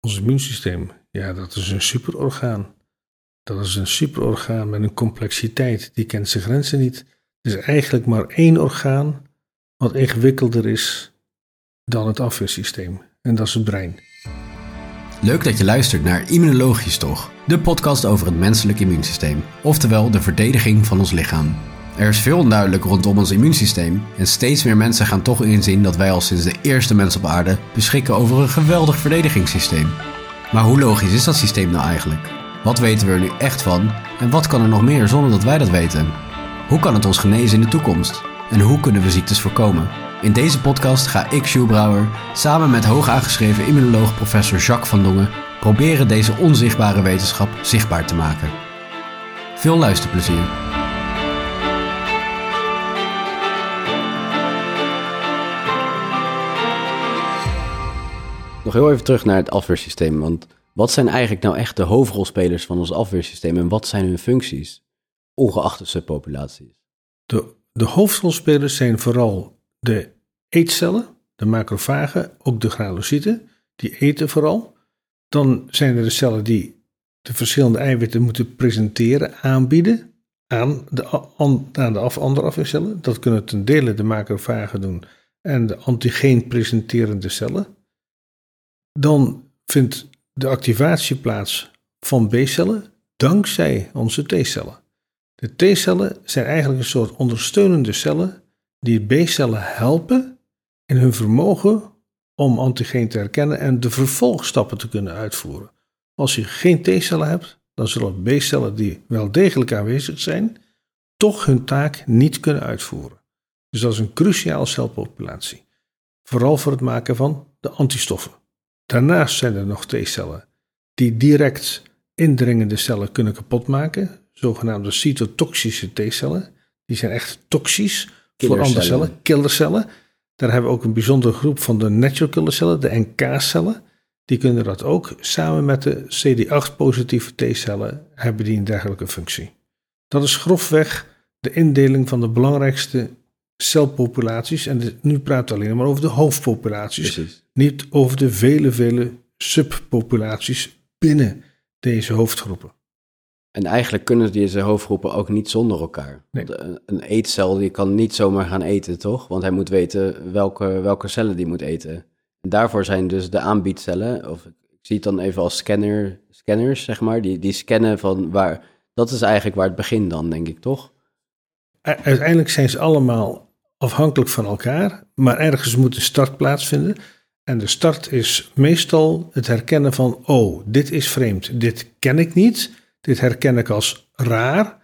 Ons immuunsysteem, ja, dat is een superorgaan. Dat is een superorgaan met een complexiteit die kent zijn grenzen niet. Er is eigenlijk maar één orgaan wat ingewikkelder is dan het afweersysteem. En dat is het brein. Leuk dat je luistert naar Immunologisch Toch, de podcast over het menselijk immuunsysteem, oftewel de verdediging van ons lichaam. Er is veel onduidelijk rondom ons immuunsysteem en steeds meer mensen gaan toch inzien dat wij al sinds de eerste mens op aarde beschikken over een geweldig verdedigingssysteem. Maar hoe logisch is dat systeem nou eigenlijk? Wat weten we er nu echt van en wat kan er nog meer zonder dat wij dat weten? Hoe kan het ons genezen in de toekomst? En hoe kunnen we ziektes voorkomen? In deze podcast ga ik, Sjoerd Brouwer, samen met hoog aangeschreven immunoloog professor Jacques van Dongen proberen deze onzichtbare wetenschap zichtbaar te maken. Veel luisterplezier. Heel even terug naar het afweersysteem. Want wat zijn eigenlijk nou echt de hoofdrolspelers van ons afweersysteem en wat zijn hun functies, ongeacht de subpopulaties? De, de hoofdrolspelers zijn vooral de eetcellen, de macrofagen, ook de granulocyten, die eten vooral. Dan zijn er de cellen die de verschillende eiwitten moeten presenteren, aanbieden aan de, aan de andere afweercellen. Dat kunnen ten dele de macrofagen doen en de antigeen presenterende cellen. Dan vindt de activatie plaats van B-cellen dankzij onze T-cellen. De T-cellen zijn eigenlijk een soort ondersteunende cellen die B-cellen helpen in hun vermogen om antigeen te herkennen en de vervolgstappen te kunnen uitvoeren. Als je geen T-cellen hebt, dan zullen B-cellen die wel degelijk aanwezig zijn, toch hun taak niet kunnen uitvoeren. Dus dat is een cruciale celpopulatie. Vooral voor het maken van de antistoffen. Daarnaast zijn er nog T-cellen die direct indringende cellen kunnen kapotmaken, zogenaamde cytotoxische T-cellen. Die zijn echt toxisch voor andere cellen, killercellen. Daar hebben we ook een bijzondere groep van de natural killer cellen, de NK-cellen. Die kunnen dat ook. Samen met de CD8-positieve T-cellen hebben die een dergelijke functie. Dat is grofweg de indeling van de belangrijkste celpopulaties. En nu praten we alleen maar over de hoofdpopulaties. Niet over de vele, vele subpopulaties binnen deze hoofdgroepen. En eigenlijk kunnen deze hoofdgroepen ook niet zonder elkaar. Een, een eetcel die kan niet zomaar gaan eten, toch? Want hij moet weten welke, welke cellen die moet eten. En daarvoor zijn dus de aanbiedcellen, of ik zie het dan even als scanner, scanners, zeg maar, die, die scannen van waar. Dat is eigenlijk waar het begint dan, denk ik, toch? Uiteindelijk zijn ze allemaal afhankelijk van elkaar, maar ergens moet een start plaatsvinden. En de start is meestal het herkennen van, oh, dit is vreemd, dit ken ik niet, dit herken ik als raar.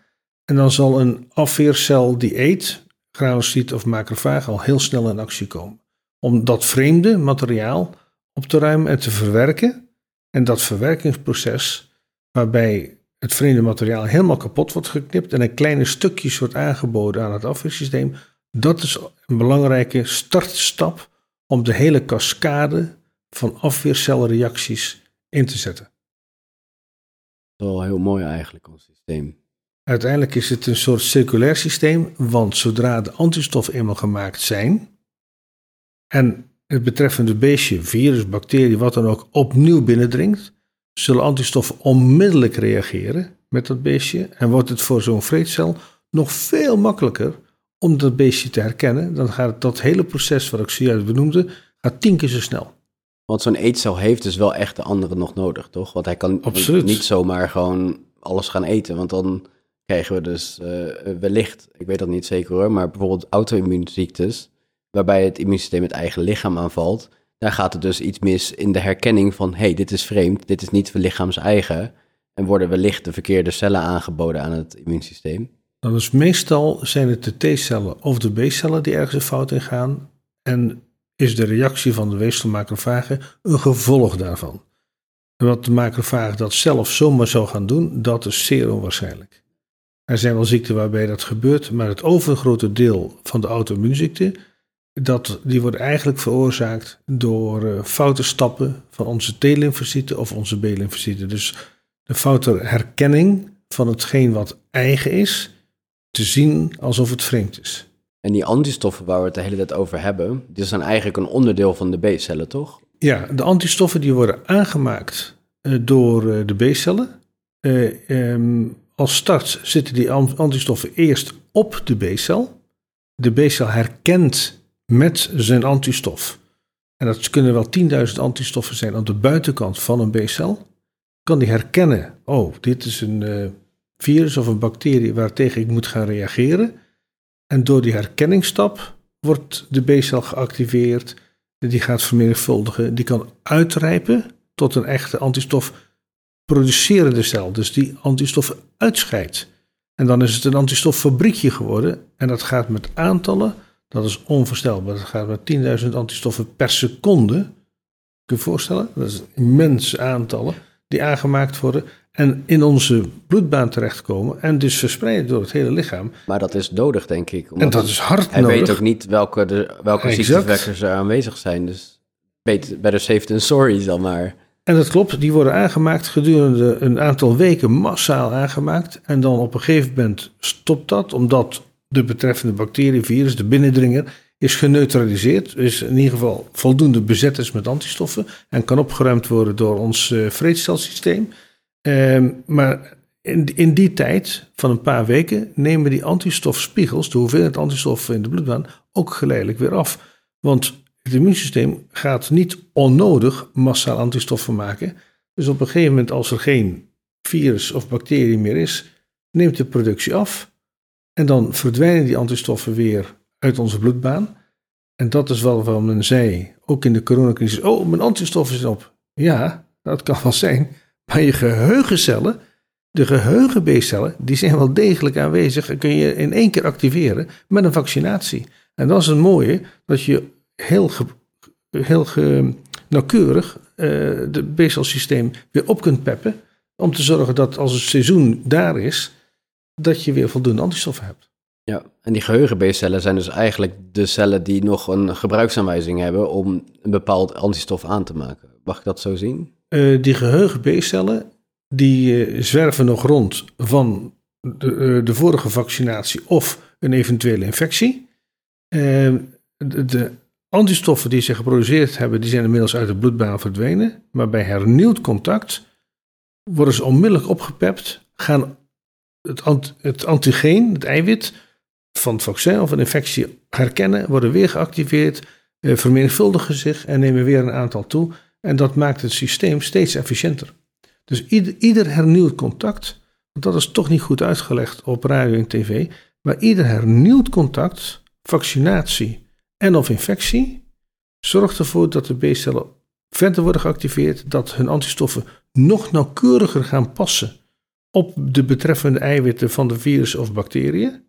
En dan zal een afweercel die eet, graanocyt of macrofaag, al heel snel in actie komen. Om dat vreemde materiaal op te ruimen en te verwerken. En dat verwerkingsproces, waarbij het vreemde materiaal helemaal kapot wordt geknipt en een kleine stukjes wordt aangeboden aan het afweersysteem, dat is een belangrijke startstap om de hele cascade van afweercelreacties in te zetten. Dat is wel heel mooi eigenlijk, ons systeem. Uiteindelijk is het een soort circulair systeem, want zodra de antistoffen eenmaal gemaakt zijn en het betreffende beestje, virus, bacterie, wat dan ook, opnieuw binnendringt, zullen antistoffen onmiddellijk reageren met dat beestje en wordt het voor zo'n vreedcel nog veel makkelijker om dat beestje te herkennen, dan gaat dat hele proces wat ik zojuist benoemde, gaat tien keer zo snel. Want zo'n eetcel heeft dus wel echt de andere nog nodig, toch? Want hij kan niet zomaar gewoon alles gaan eten, want dan krijgen we dus uh, wellicht, ik weet dat niet zeker hoor, maar bijvoorbeeld auto-immuunziektes, waarbij het immuunsysteem het eigen lichaam aanvalt, daar gaat het dus iets mis in de herkenning van, hé, hey, dit is vreemd, dit is niet lichaams eigen, en worden wellicht de verkeerde cellen aangeboden aan het immuunsysteem. Dan is meestal zijn het de T-cellen of de B-cellen die ergens een fout in gaan. En is de reactie van de weefselmacrofagen een gevolg daarvan. En wat de macrofaag dat zelf zomaar zou gaan doen, dat is zeer onwaarschijnlijk. Er zijn wel ziekten waarbij dat gebeurt, maar het overgrote deel van de auto-immuunziekten, dat, die wordt eigenlijk veroorzaakt door uh, foute stappen van onze T-lymfocyten of onze B-lymfocyten. Dus de foute herkenning van hetgeen wat eigen is, te zien alsof het vreemd is. En die antistoffen waar we het de hele tijd over hebben, die zijn eigenlijk een onderdeel van de B-cellen, toch? Ja, de antistoffen die worden aangemaakt eh, door eh, de B-cellen. Eh, ehm, als start zitten die an- antistoffen eerst op de B-cel. De B-cel herkent met zijn antistof. En dat kunnen wel 10.000 antistoffen zijn op de buitenkant van een B-cel. Kan die herkennen, oh, dit is een virus of een bacterie waartegen ik moet gaan reageren. En door die herkenningsstap wordt de B-cel geactiveerd. Die gaat vermenigvuldigen. Die kan uitrijpen tot een echte antistof producerende cel. Dus die antistoffen uitscheidt. En dan is het een antistoffabriekje geworden. En dat gaat met aantallen. Dat is onvoorstelbaar. Dat gaat met 10.000 antistoffen per seconde. Kun je je voorstellen? Dat is immense aantallen die aangemaakt worden. En in onze bloedbaan terechtkomen. En dus verspreid door het hele lichaam. Maar dat is nodig, denk ik. En dat is hard Hij nodig. weet ook niet welke, de, welke Exact. ziekteverwekkers er aanwezig zijn. Dus beter, better safe than sorry dan maar. En dat klopt, die worden aangemaakt gedurende een aantal weken massaal aangemaakt. En dan op een gegeven moment stopt dat, omdat de betreffende bacterie, virus, de binnendringer, is geneutraliseerd. Is in ieder geval voldoende bezet is met antistoffen en kan opgeruimd worden door ons eh vreedcelsysteem. Ehm, maar in, in die tijd van een paar weken nemen die antistofspiegels, de hoeveelheid antistoffen in de bloedbaan, ook geleidelijk weer af. Want het immuunsysteem gaat niet onnodig massaal antistoffen maken. Dus op een gegeven moment, als er geen virus of bacterie meer is, neemt de productie af. En dan verdwijnen die antistoffen weer uit onze bloedbaan. En dat is wel wat men zei, ook in de coronacrisis. Oh, mijn antistoffen zijn op. Ja, dat kan wel zijn. Maar je geheugencellen, de geheugen die zijn wel degelijk aanwezig. En kun je in één keer activeren met een vaccinatie. En dat is het mooie, dat je heel, heel nauwkeurig eh de B-celsysteem weer op kunt peppen. Om te zorgen dat als het seizoen daar is, dat je weer voldoende antistoffen hebt. Ja, en die geheugen-B-cellen zijn dus eigenlijk de cellen die nog een gebruiksaanwijzing hebben om een bepaald antistof aan te maken. Mag ik dat zo zien? Eh, die geheugen B-cellen, die eh, zwerven nog rond van de, eh, de vorige vaccinatie of een eventuele infectie. De, de antistoffen die ze geproduceerd hebben, die zijn inmiddels uit de bloedbaan verdwenen. Maar bij hernieuwd contact worden ze onmiddellijk opgepept, gaan het, ant- het antigeen, het eiwit van het vaccin of een infectie herkennen, worden weer geactiveerd, vermenigvuldigen zich en nemen weer een aantal toe. En dat maakt het systeem steeds efficiënter. Dus ieder, ieder hernieuwd contact, want dat is toch niet goed uitgelegd op radio en tv, maar ieder hernieuwd contact, vaccinatie en of infectie, zorgt ervoor dat de B-cellen verder worden geactiveerd, dat hun antistoffen nog nauwkeuriger gaan passen op de betreffende eiwitten van de virus of bacteriën.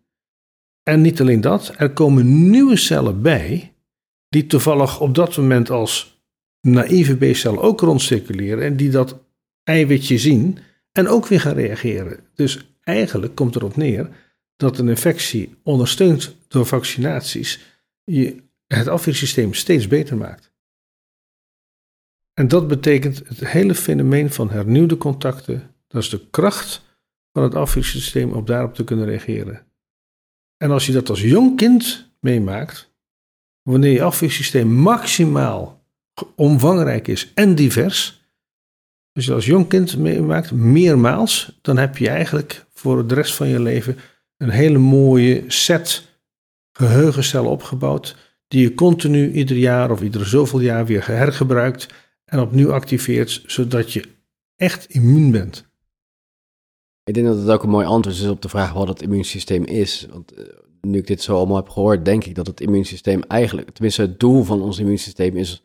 En niet alleen dat, er komen nieuwe cellen bij, die toevallig op dat moment als naïeve B-cellen ook rondcirculeren en die dat eiwitje zien en ook weer gaan reageren. Dus eigenlijk komt erop neer dat een infectie ondersteund door vaccinaties je het afweersysteem steeds beter maakt. En dat betekent het hele fenomeen van hernieuwde contacten, dat is de kracht van het afweersysteem om daarop te kunnen reageren. En als je dat als jong kind meemaakt, wanneer je afweersysteem maximaal omvangrijk is en divers, als je als jong kind meemaakt, meermaals, dan heb je eigenlijk voor de rest van je leven een hele mooie set geheugencellen opgebouwd, die je continu ieder jaar of iedere zoveel jaar weer hergebruikt en opnieuw activeert, zodat je echt immuun bent. Ik denk dat het ook een mooi antwoord is op de vraag wat het immuunsysteem is. Want eh, nu ik dit zo allemaal heb gehoord, denk ik dat het immuunsysteem eigenlijk, tenminste het doel van ons immuunsysteem is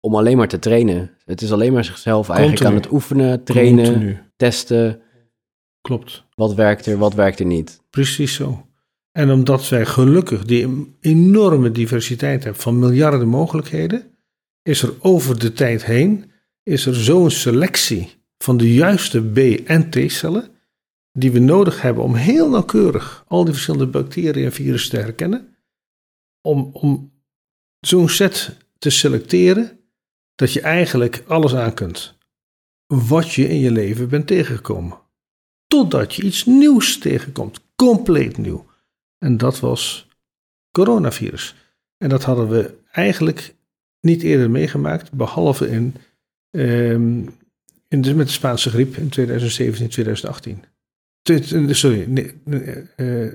om alleen maar te trainen. Het is alleen maar zichzelf eigenlijk Continu. aan het oefenen, trainen, Continu. testen. Klopt. Wat werkt er, wat werkt er niet. Precies zo. En omdat wij gelukkig die enorme diversiteit hebben van miljarden mogelijkheden, is er over de tijd heen is er zo'n selectie van de juiste B- en T-cellen die we nodig hebben om heel nauwkeurig al die verschillende bacteriën en virussen te herkennen, om, om zo'n set te selecteren dat je eigenlijk alles aan kunt wat je in je leven bent tegengekomen. Totdat je iets nieuws tegenkomt, compleet nieuw. En dat was coronavirus. En dat hadden we eigenlijk niet eerder meegemaakt, behalve in, ehm, in de, met de Spaanse griep in 2017, 2018. Tw- Sorry, ne- ne- eh,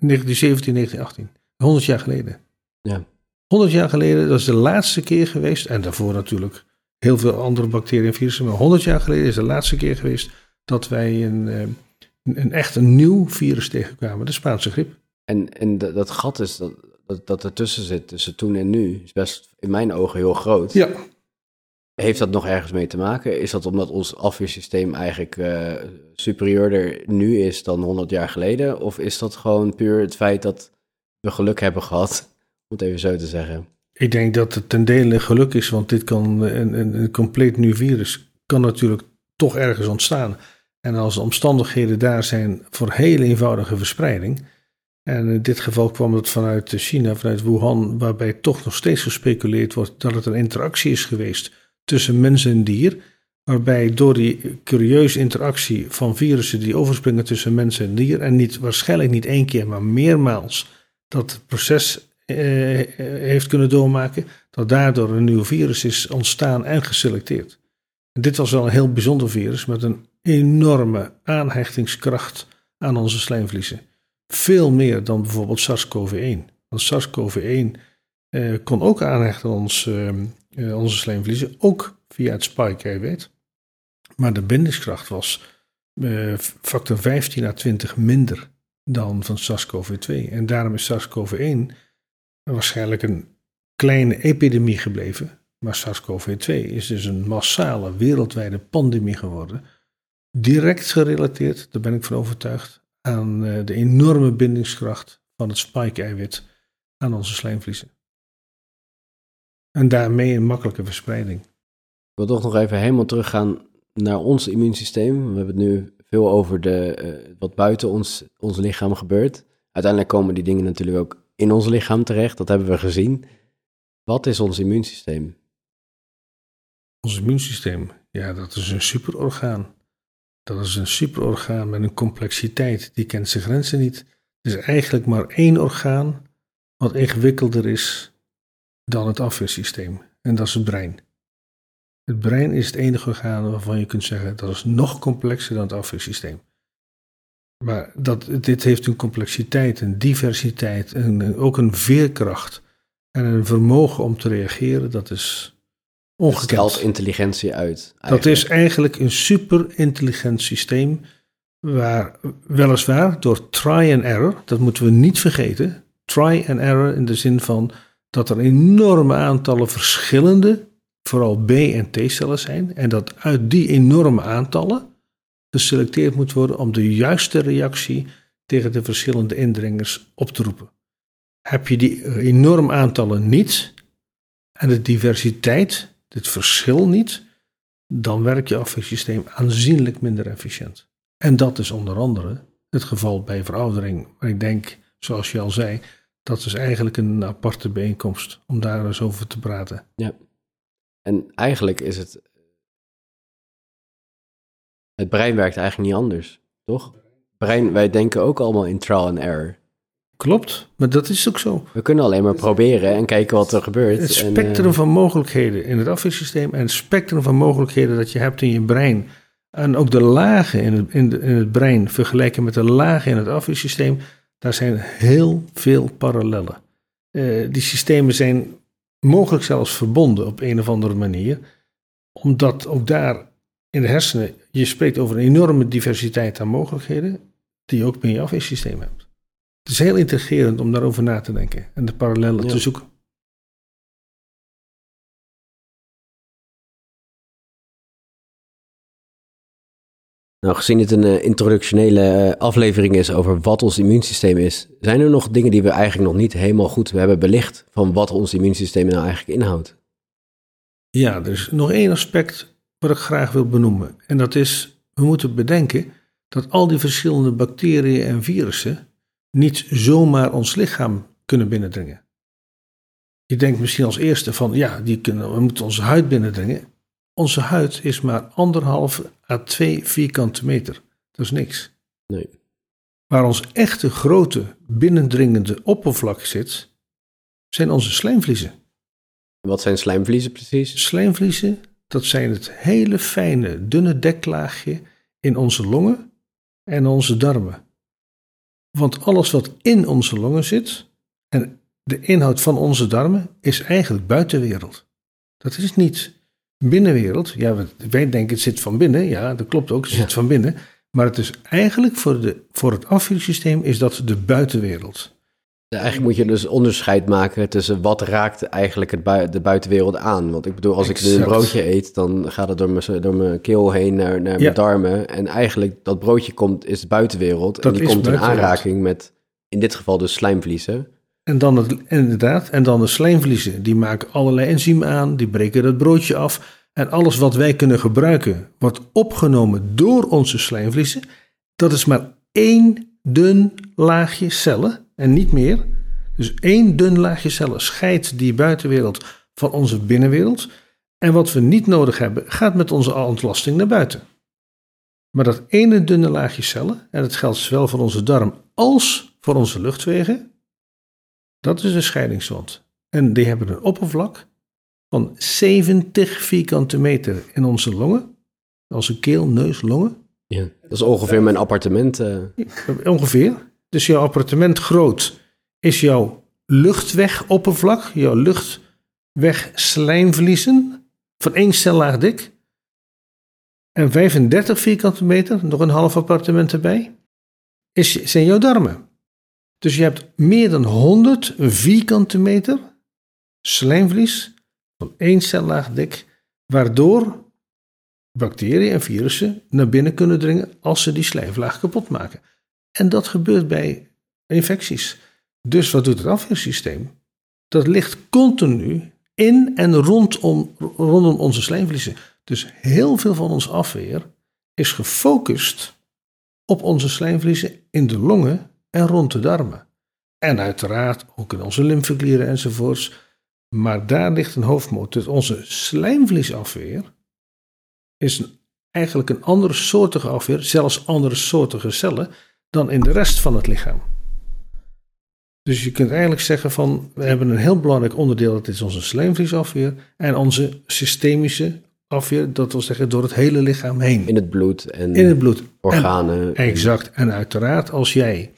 1917, 1918. 100 jaar geleden. Ja. 100 jaar geleden, dat is de laatste keer geweest, en daarvoor natuurlijk heel veel andere bacteriën en virussen, maar 100 jaar geleden is de laatste keer geweest dat wij een, eh, een, een echt een nieuw virus tegenkwamen, de Spaanse griep. En, en dat, gat is dat, dat, dat ertussen zit, tussen toen en nu, is best in mijn ogen heel groot. Ja, Heeft dat nog ergens mee te maken? Is dat omdat ons afweersysteem eigenlijk eh, superieurder nu is dan 100 jaar geleden? Of is dat gewoon puur het feit dat we geluk hebben gehad, om het even zo te zeggen? ik denk dat het ten dele geluk is, want dit kan een, een, een compleet nieuw virus kan natuurlijk toch ergens ontstaan. En als de omstandigheden daar zijn voor hele eenvoudige verspreiding. En in dit geval kwam het vanuit China, vanuit Wuhan, waarbij toch nog steeds gespeculeerd wordt dat het een interactie is geweest tussen mens en dier. Waarbij door die curieuze interactie van virussen die overspringen tussen mens en dier, en niet, waarschijnlijk niet één keer, maar meermaals, dat proces heeft kunnen doormaken, dat daardoor een nieuw virus is ontstaan en geselecteerd. En dit was wel een heel bijzonder virus met een enorme aanhechtingskracht aan onze slijmvliezen. Veel meer dan bijvoorbeeld SARS-CoV-1. Want SARS-CoV-1 eh, kon ook aanhechten aan eh, eh, onze slijmvliezen, ook via het spike-eiwit. Maar de bindingskracht was eh, factor 15 à 20 minder dan van SARS-CoV-2. En daarom is SARS-CoV-1 waarschijnlijk een kleine epidemie gebleven. Maar SARS-CoV-2 is dus een massale wereldwijde pandemie geworden. Direct gerelateerd, daar ben ik van overtuigd, aan eh, de enorme bindingskracht van het spike-eiwit aan onze slijmvliezen. En daarmee een makkelijke verspreiding. Ik wil toch nog even helemaal teruggaan naar ons immuunsysteem. We hebben het nu veel over de, eh, wat buiten ons, ons lichaam gebeurt. Uiteindelijk komen die dingen natuurlijk ook in ons lichaam terecht. Dat hebben we gezien. Wat is ons immuunsysteem? Ons immuunsysteem, ja, dat is een superorgaan. Dat is een superorgaan met een complexiteit die kent zijn grenzen niet. Het is eigenlijk maar één orgaan wat ingewikkelder is dan het afweersysteem. En dat is het brein. Het brein is het enige orgaan waarvan je kunt zeggen dat is nog complexer dan het afweersysteem. Maar dat, dit heeft een complexiteit, een diversiteit, en ook een veerkracht en een vermogen om te reageren. Dat is Het ongekend. stelt intelligentie uit. Dat is eigenlijk een super intelligent systeem. Waar weliswaar door try and error, dat moeten we niet vergeten. Try and error in de zin van dat er enorme aantallen verschillende, vooral B- en T-cellen zijn. En dat uit die enorme aantallen geselecteerd moet worden om de juiste reactie tegen de verschillende indringers op te roepen. Heb je die enorme aantallen niet en de diversiteit, het verschil niet, dan werkt je afweersysteem aanzienlijk minder efficiënt. En dat is onder andere het geval bij veroudering. Maar ik denk, zoals je al zei, dat is eigenlijk een aparte bijeenkomst om daar eens over te praten. En eigenlijk is het. Het brein werkt eigenlijk niet anders, toch? Brein, wij denken ook allemaal in trial and error. Klopt, maar dat is ook zo. We kunnen alleen maar proberen en kijken wat er gebeurt. Het En, spectrum eh, van mogelijkheden in het afweersysteem en het spectrum van mogelijkheden dat je hebt in je brein. En ook de lagen in het, in, de- in het brein vergelijken met de lagen in het afweersysteem. Daar zijn heel veel parallellen. Eh, die systemen zijn mogelijk zelfs verbonden op een of andere manier. Omdat ook daar in de hersenen, je spreekt over een enorme diversiteit aan mogelijkheden. Die je ook binnen je afweersysteem hebt. Het is heel intrigerend om daarover na te denken en de parallellen Ja. te zoeken. Nou, gezien het een eh, introductionele eh, aflevering is over wat ons immuunsysteem is, zijn er nog dingen die we eigenlijk nog niet helemaal goed hebben belicht van wat ons immuunsysteem nou eigenlijk inhoudt? Ja, er is nog één aspect wat ik graag wil benoemen. En dat is, we moeten bedenken dat al die verschillende bacteriën en virussen niet zomaar ons lichaam kunnen binnendringen. Je denkt misschien als eerste van, ja, die kunnen, we moeten onze huid binnendringen. Onze huid is maar anderhalve à twee vierkante meter. Dat is niks. Nee. Waar ons echte grote binnendringende oppervlak zit, zijn onze slijmvliezen. Wat zijn slijmvliezen precies? Slijmvliezen, dat zijn het hele fijne, dunne deklaagje in onze longen en onze darmen. Want alles wat in onze longen zit en de inhoud van onze darmen is eigenlijk buitenwereld. Dat is niet binnenwereld. Ja, wij denken het zit van binnen. Ja, dat klopt ook, het zit van binnen. Maar het is eigenlijk voor, de, voor het afweersysteem is dat de buitenwereld. Eigenlijk moet je dus onderscheid maken tussen wat raakt eigenlijk het de buitenwereld aan. Want ik bedoel, als ik een broodje eet, dan gaat het door mijn, door mijn keel heen naar, naar mijn darmen. En eigenlijk dat broodje komt, is de buitenwereld. Dat en die komt in aanraking met, in dit geval dus slijmvliezen. En dan het, inderdaad, en dan de slijmvliezen. Die maken allerlei enzymen aan, die breken het broodje af. En alles wat wij kunnen gebruiken, wordt opgenomen door onze slijmvliezen. Dat is maar één dun laagje cellen en niet meer. Dus één dun laagje cellen scheidt die buitenwereld van onze binnenwereld. En wat we niet nodig hebben, gaat met onze ontlasting naar buiten. Maar dat ene dunne laagje cellen, en dat geldt zowel voor onze darm als voor onze luchtwegen, dat is een scheidingswand. En die hebben een oppervlak van 70 vierkante meter in onze longen. Onze keel, neus, longen. Ja, dat is ongeveer mijn appartement. Uh... Ongeveer. Dus jouw appartement groot is jouw luchtwegoppervlak, jouw luchtweg slijmvliezen van één stellaag dik. En 35 vierkante meter, nog een half appartement erbij, is, zijn jouw darmen. Dus je hebt meer dan 100 vierkante meter slijmvlies van één cellaag dik, waardoor bacteriën en virussen naar binnen kunnen dringen als ze die slijmvlaag kapot maken. En dat gebeurt bij infecties. Dus wat doet het afweersysteem? Dat ligt continu in en rondom, rondom onze slijmvliezen. Dus heel veel van ons afweer is gefocust op onze slijmvliezen in de longen en rond de darmen. En uiteraard ook in onze lymfeklieren enzovoorts. Maar daar ligt een hoofdmoot. Dus onze slijmvliesafweer is eigenlijk een andere soortige afweer, zelfs andere soortige cellen, dan in de rest van het lichaam. Dus je kunt eigenlijk zeggen van, we hebben een heel belangrijk onderdeel, dat is onze slijmvliesafweer, en onze systemische afweer, dat wil zeggen door het hele lichaam heen. In het bloed en in het bloed. organen. exact. En uiteraard, als jij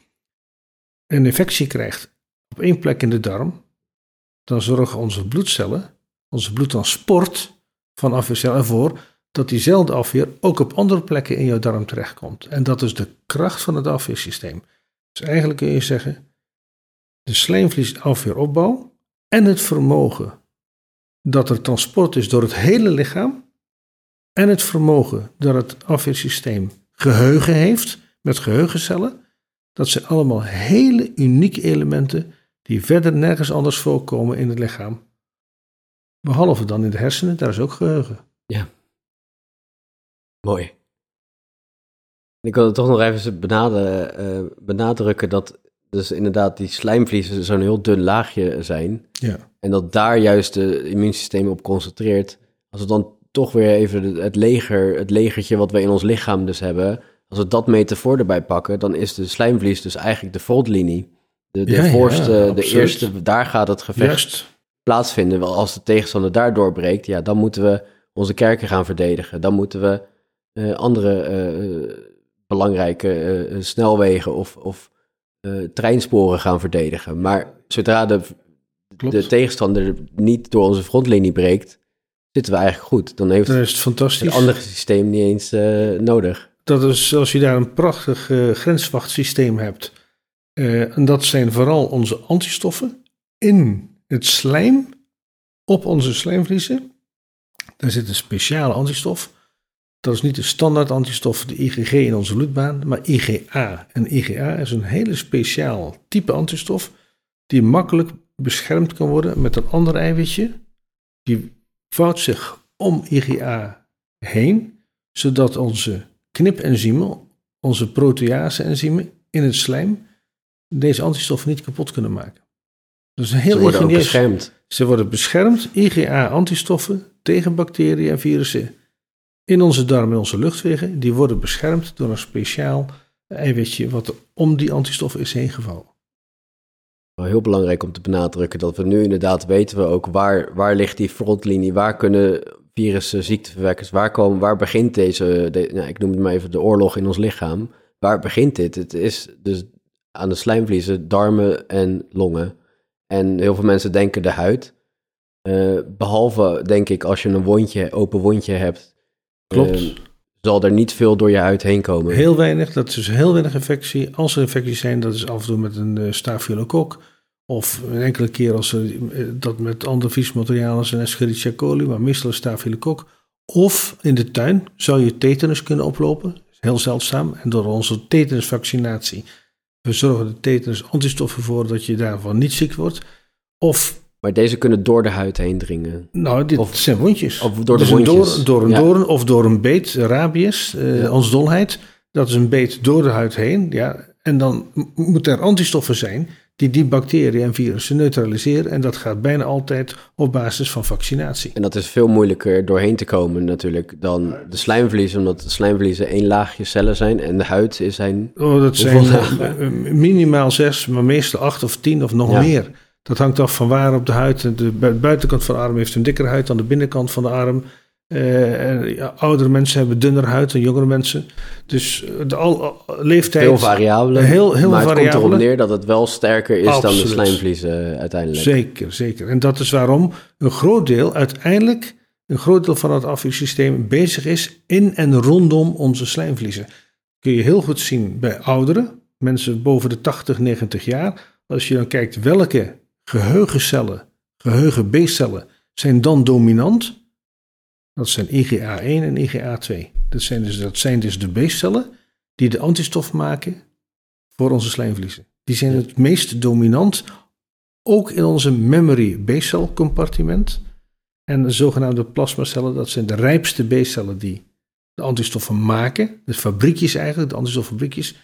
een infectie krijgt op één plek in de darm, dan zorgen onze bloedcellen, onze bloedtransport van afweercellen ervoor dat diezelfde afweer ook op andere plekken in jouw darm terechtkomt. En dat is de kracht van het afweersysteem. Dus eigenlijk kun je zeggen, de slijmvliesafweeropbouw en het vermogen dat er transport is door het hele lichaam en het vermogen dat het afweersysteem geheugen heeft met geheugencellen, dat zijn allemaal hele unieke elementen die verder nergens anders voorkomen in het lichaam. Behalve dan in de hersenen, daar is ook geheugen. Ja. Mooi. Ik wil toch nog even uh, benadrukken dat dus inderdaad die slijmvliezen zo'n heel dun laagje zijn. Ja. En dat daar juist het immuunsysteem op concentreert. Als we dan toch weer even het leger, het legertje wat we in ons lichaam dus hebben, als we dat metafoor erbij pakken, dan is de slijmvlies dus eigenlijk de frontlinie. De, de voorste, de eerste, daar gaat het gevecht plaatsvinden. Wel, als de tegenstander daar doorbreekt, ja, dan moeten we onze kerken gaan verdedigen. Dan moeten we andere uh, belangrijke uh, snelwegen of, of treinsporen gaan verdedigen. Maar zodra de, de tegenstander niet door onze frontlinie breekt, zitten we eigenlijk goed. Dan heeft dan is het fantastisch. het andere systeem niet eens nodig. Dat is als je daar een prachtig grenswachtsysteem hebt. en dat zijn vooral onze antistoffen in het slijm op onze slijmvliezen. Daar zit een speciale antistof dat is niet de standaard antistof, de IgG in onze bloedbaan, maar IgA. En IgA is een hele speciaal type antistof die makkelijk beschermd kan worden met een ander eiwitje. Die vouwt zich om IgA heen, zodat onze knipenzymen, onze protease-enzymen in het slijm, deze antistoffen niet kapot kunnen maken. Dus heel Ze worden beschermd. Ze worden beschermd, IgA-antistoffen tegen bacteriën en virussen in onze darmen en onze luchtwegen, die worden beschermd door een speciaal eiwitje wat om die antistoffen is heen wel heel belangrijk om te benadrukken. Dat we nu inderdaad weten we ook waar, waar ligt die frontlinie, waar kunnen virussen, ziekteverwekkers, waar, komen, waar begint deze, de, nou, ik noem het maar even de oorlog in ons lichaam. Waar begint dit? Het is dus aan de slijmvliezen, darmen en longen. En heel veel mensen denken de huid. Eh, behalve, denk ik, als je een wondje, open wondje hebt. Klopt. eh, zal er niet veel door je huid heen komen. Heel weinig, dat is dus heel weinig infectie. Als er infecties zijn, dat is af en toe met een uh, staphylococ. Of een enkele keer als er, uh, dat met ander vies materiaal is een Escherichia coli, maar meestal een staphylococ. Of in de tuin zou je tetanus kunnen oplopen. Heel zeldzaam. En door onze tetanusvaccinatie, we zorgen de tetanus antistoffen voor dat je daarvan niet ziek wordt. Of maar deze kunnen door de huid heen dringen. Nou, dit of, zijn wondjes. Of door de dus wondjes. Door, door een ja. doorn of door een beet, rabies, uh, ja. ons dolheid. Dat is een beet door de huid heen. Ja, en dan moeten er antistoffen zijn die die bacteriën en virussen neutraliseren. En dat gaat bijna altijd op basis van vaccinatie. En dat is veel moeilijker doorheen te komen natuurlijk dan de slijmvliezen. Omdat de slijmvliezen één laagje cellen zijn en de huid zijn... Oh, dat zijn uh, minimaal zes, maar meestal acht of tien of nog ja. meer. Dat hangt af van waar op de huid. De buitenkant van de arm heeft een dikkere huid dan de binnenkant van de arm. Uh, ja, oudere mensen hebben dunner huid dan jongere mensen. Dus de al, leeftijd. Veel variabelen. Heel, heel maar het variabelen. komt erop neer dat het wel sterker is Absoluut. dan de slijmvliezen uiteindelijk. Zeker, zeker. En dat is waarom een groot deel uiteindelijk, een groot deel van het afweersysteem bezig is in en rondom onze slijmvliezen. Kun je heel goed zien bij ouderen, mensen boven de 80, 90 jaar. Als je dan kijkt welke geheugencellen, geheugen B-cellen, zijn dan dominant. Dat zijn IgA1 en IgA2. Dat zijn dus, dat zijn dus de B-cellen die de antistof maken voor onze slijmvliezen. Die zijn het meest dominant, ook in onze memory B-cel compartiment. En de zogenaamde plasmacellen, dat zijn de rijpste B-cellen die de antistoffen maken. Dus fabriekjes eigenlijk, de antistoffabriekjes.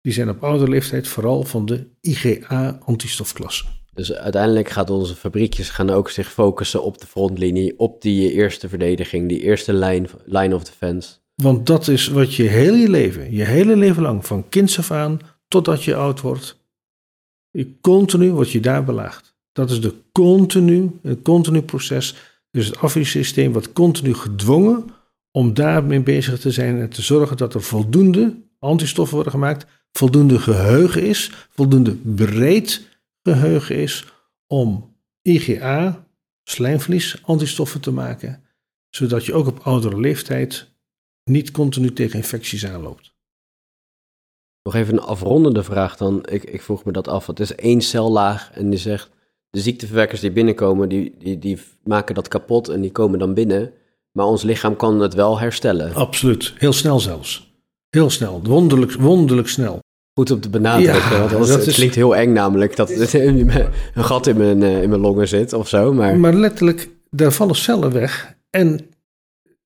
Die zijn op oudere leeftijd vooral van de IgA-antistofklasse. Dus uiteindelijk gaat onze fabriekjes gaan ook zich focussen op de frontlinie, op die eerste verdediging, die eerste line, line of defense. Want dat is wat je heel je leven, je hele leven lang, van kinds af aan totdat je oud wordt, continu word je daar belaagd. Dat is de continu, een continu proces. Dus het afweersysteem wordt continu gedwongen om daarmee bezig te zijn en te zorgen dat er voldoende antistoffen worden gemaakt, voldoende geheugen is, voldoende breed geheugen is om IgA, slijmvlies, antistoffen te maken, zodat je ook op oudere leeftijd niet continu tegen infecties aanloopt. Nog even een afrondende vraag dan. Ik, ik vroeg me dat af. Het is één cellaag en die zegt, de ziekteverwekkers die binnenkomen, die, die, die maken dat kapot en die komen dan binnen. Maar ons lichaam kan het wel herstellen. Absoluut, heel snel zelfs. Heel snel, wonderlijk, wonderlijk snel. Goed om te benadrukken, ja, want dat, het klinkt heel eng namelijk dat een gat in mijn, in mijn longen zit of zo. Maar... maar letterlijk, daar vallen cellen weg en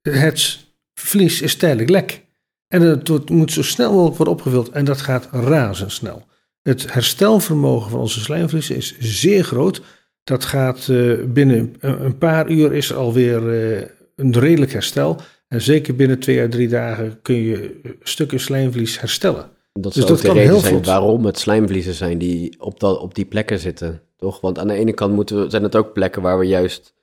het vlies is tijdelijk lek. En het moet zo snel mogelijk worden opgevuld en dat gaat razendsnel. Het herstelvermogen van onze slijmvliezen is zeer groot. Dat gaat uh, binnen een paar uur is er alweer uh, een redelijk herstel. En zeker binnen twee à drie dagen kun je stukken slijmvlies herstellen. Dat dus dat kan heel zijn waarom het slijmvliezen zijn die op, dat, op die plekken zitten, toch? Want aan de ene kant moeten we, zijn het ook plekken waar we juist...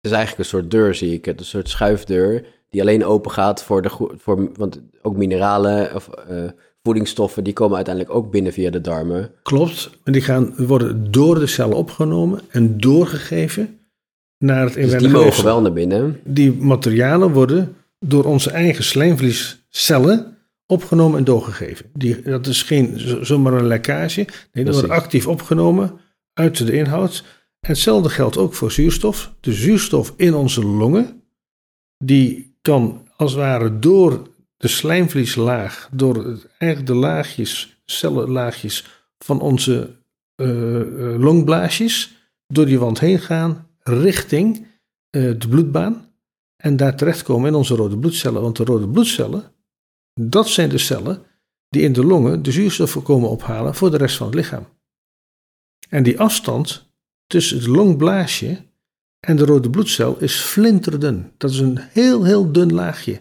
Het is eigenlijk een soort deur, zie ik het. Een soort schuifdeur die alleen open gaat voor de... Voor, want ook mineralen of uh, voedingsstoffen, die komen uiteindelijk ook binnen via de darmen. Klopt, en die gaan, worden door de cellen opgenomen en doorgegeven naar het dus die mogen wel naar binnen. Die materialen worden door onze eigen slijmvliescellen opgenomen en doorgegeven. Die, dat is geen zomaar een lekkage. Nee, dat wordt actief opgenomen uit de inhoud. En hetzelfde geldt ook voor zuurstof. De zuurstof in onze longen, die kan als het ware door de slijmvlieslaag, door eigenlijk de laagjes, cellenlaagjes van onze uh, longblaasjes, door die wand heen gaan richting uh, de bloedbaan. En daar terechtkomen in onze rode bloedcellen. Want de rode bloedcellen, dat zijn de cellen die in de longen de zuurstof komen ophalen voor de rest van het lichaam. En die afstand tussen het longblaasje en de rode bloedcel is flinterdun. Dat is een heel, heel dun laagje.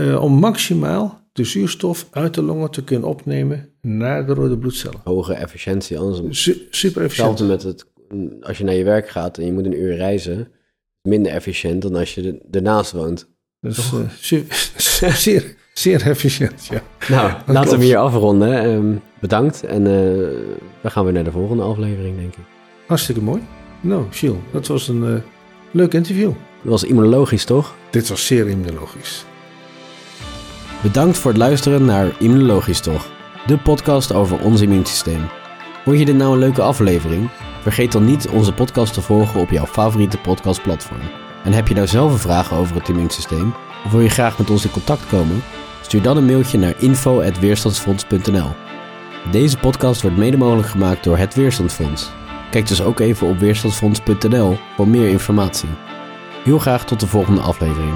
Uh, om maximaal de zuurstof uit de longen te kunnen opnemen naar de rode bloedcellen. Hoge efficiëntie, anders Su- super efficiënt. hetzelfde met het, als je naar je werk gaat en je moet een uur reizen, minder efficiënt dan als je er- ernaast woont. Dat is eh, su- zeer, zeer efficiënt, ja. Nou, laten we hem hier afronden. Ehm, bedankt en eh, we gaan weer naar de volgende aflevering, denk ik. Hartstikke mooi. Nou, Gilles, dat was een eh, leuk interview. Dat was immunologisch, toch? Dit was zeer immunologisch. Bedankt voor het luisteren naar Immunologisch Toch, de podcast over ons immuunsysteem. Vond je dit nou een leuke aflevering? Vergeet dan niet onze podcast te volgen op jouw favoriete podcastplatform. En heb je nou zelf een vraag over het immuunsysteem? Of wil je graag met ons in contact komen? Stuur dan een mailtje naar info.weerstandsfonds.nl Deze podcast wordt mede mogelijk gemaakt door het Weerstandsfonds. Kijk dus ook even op weerstandsfonds.nl voor meer informatie. Heel graag tot de volgende aflevering.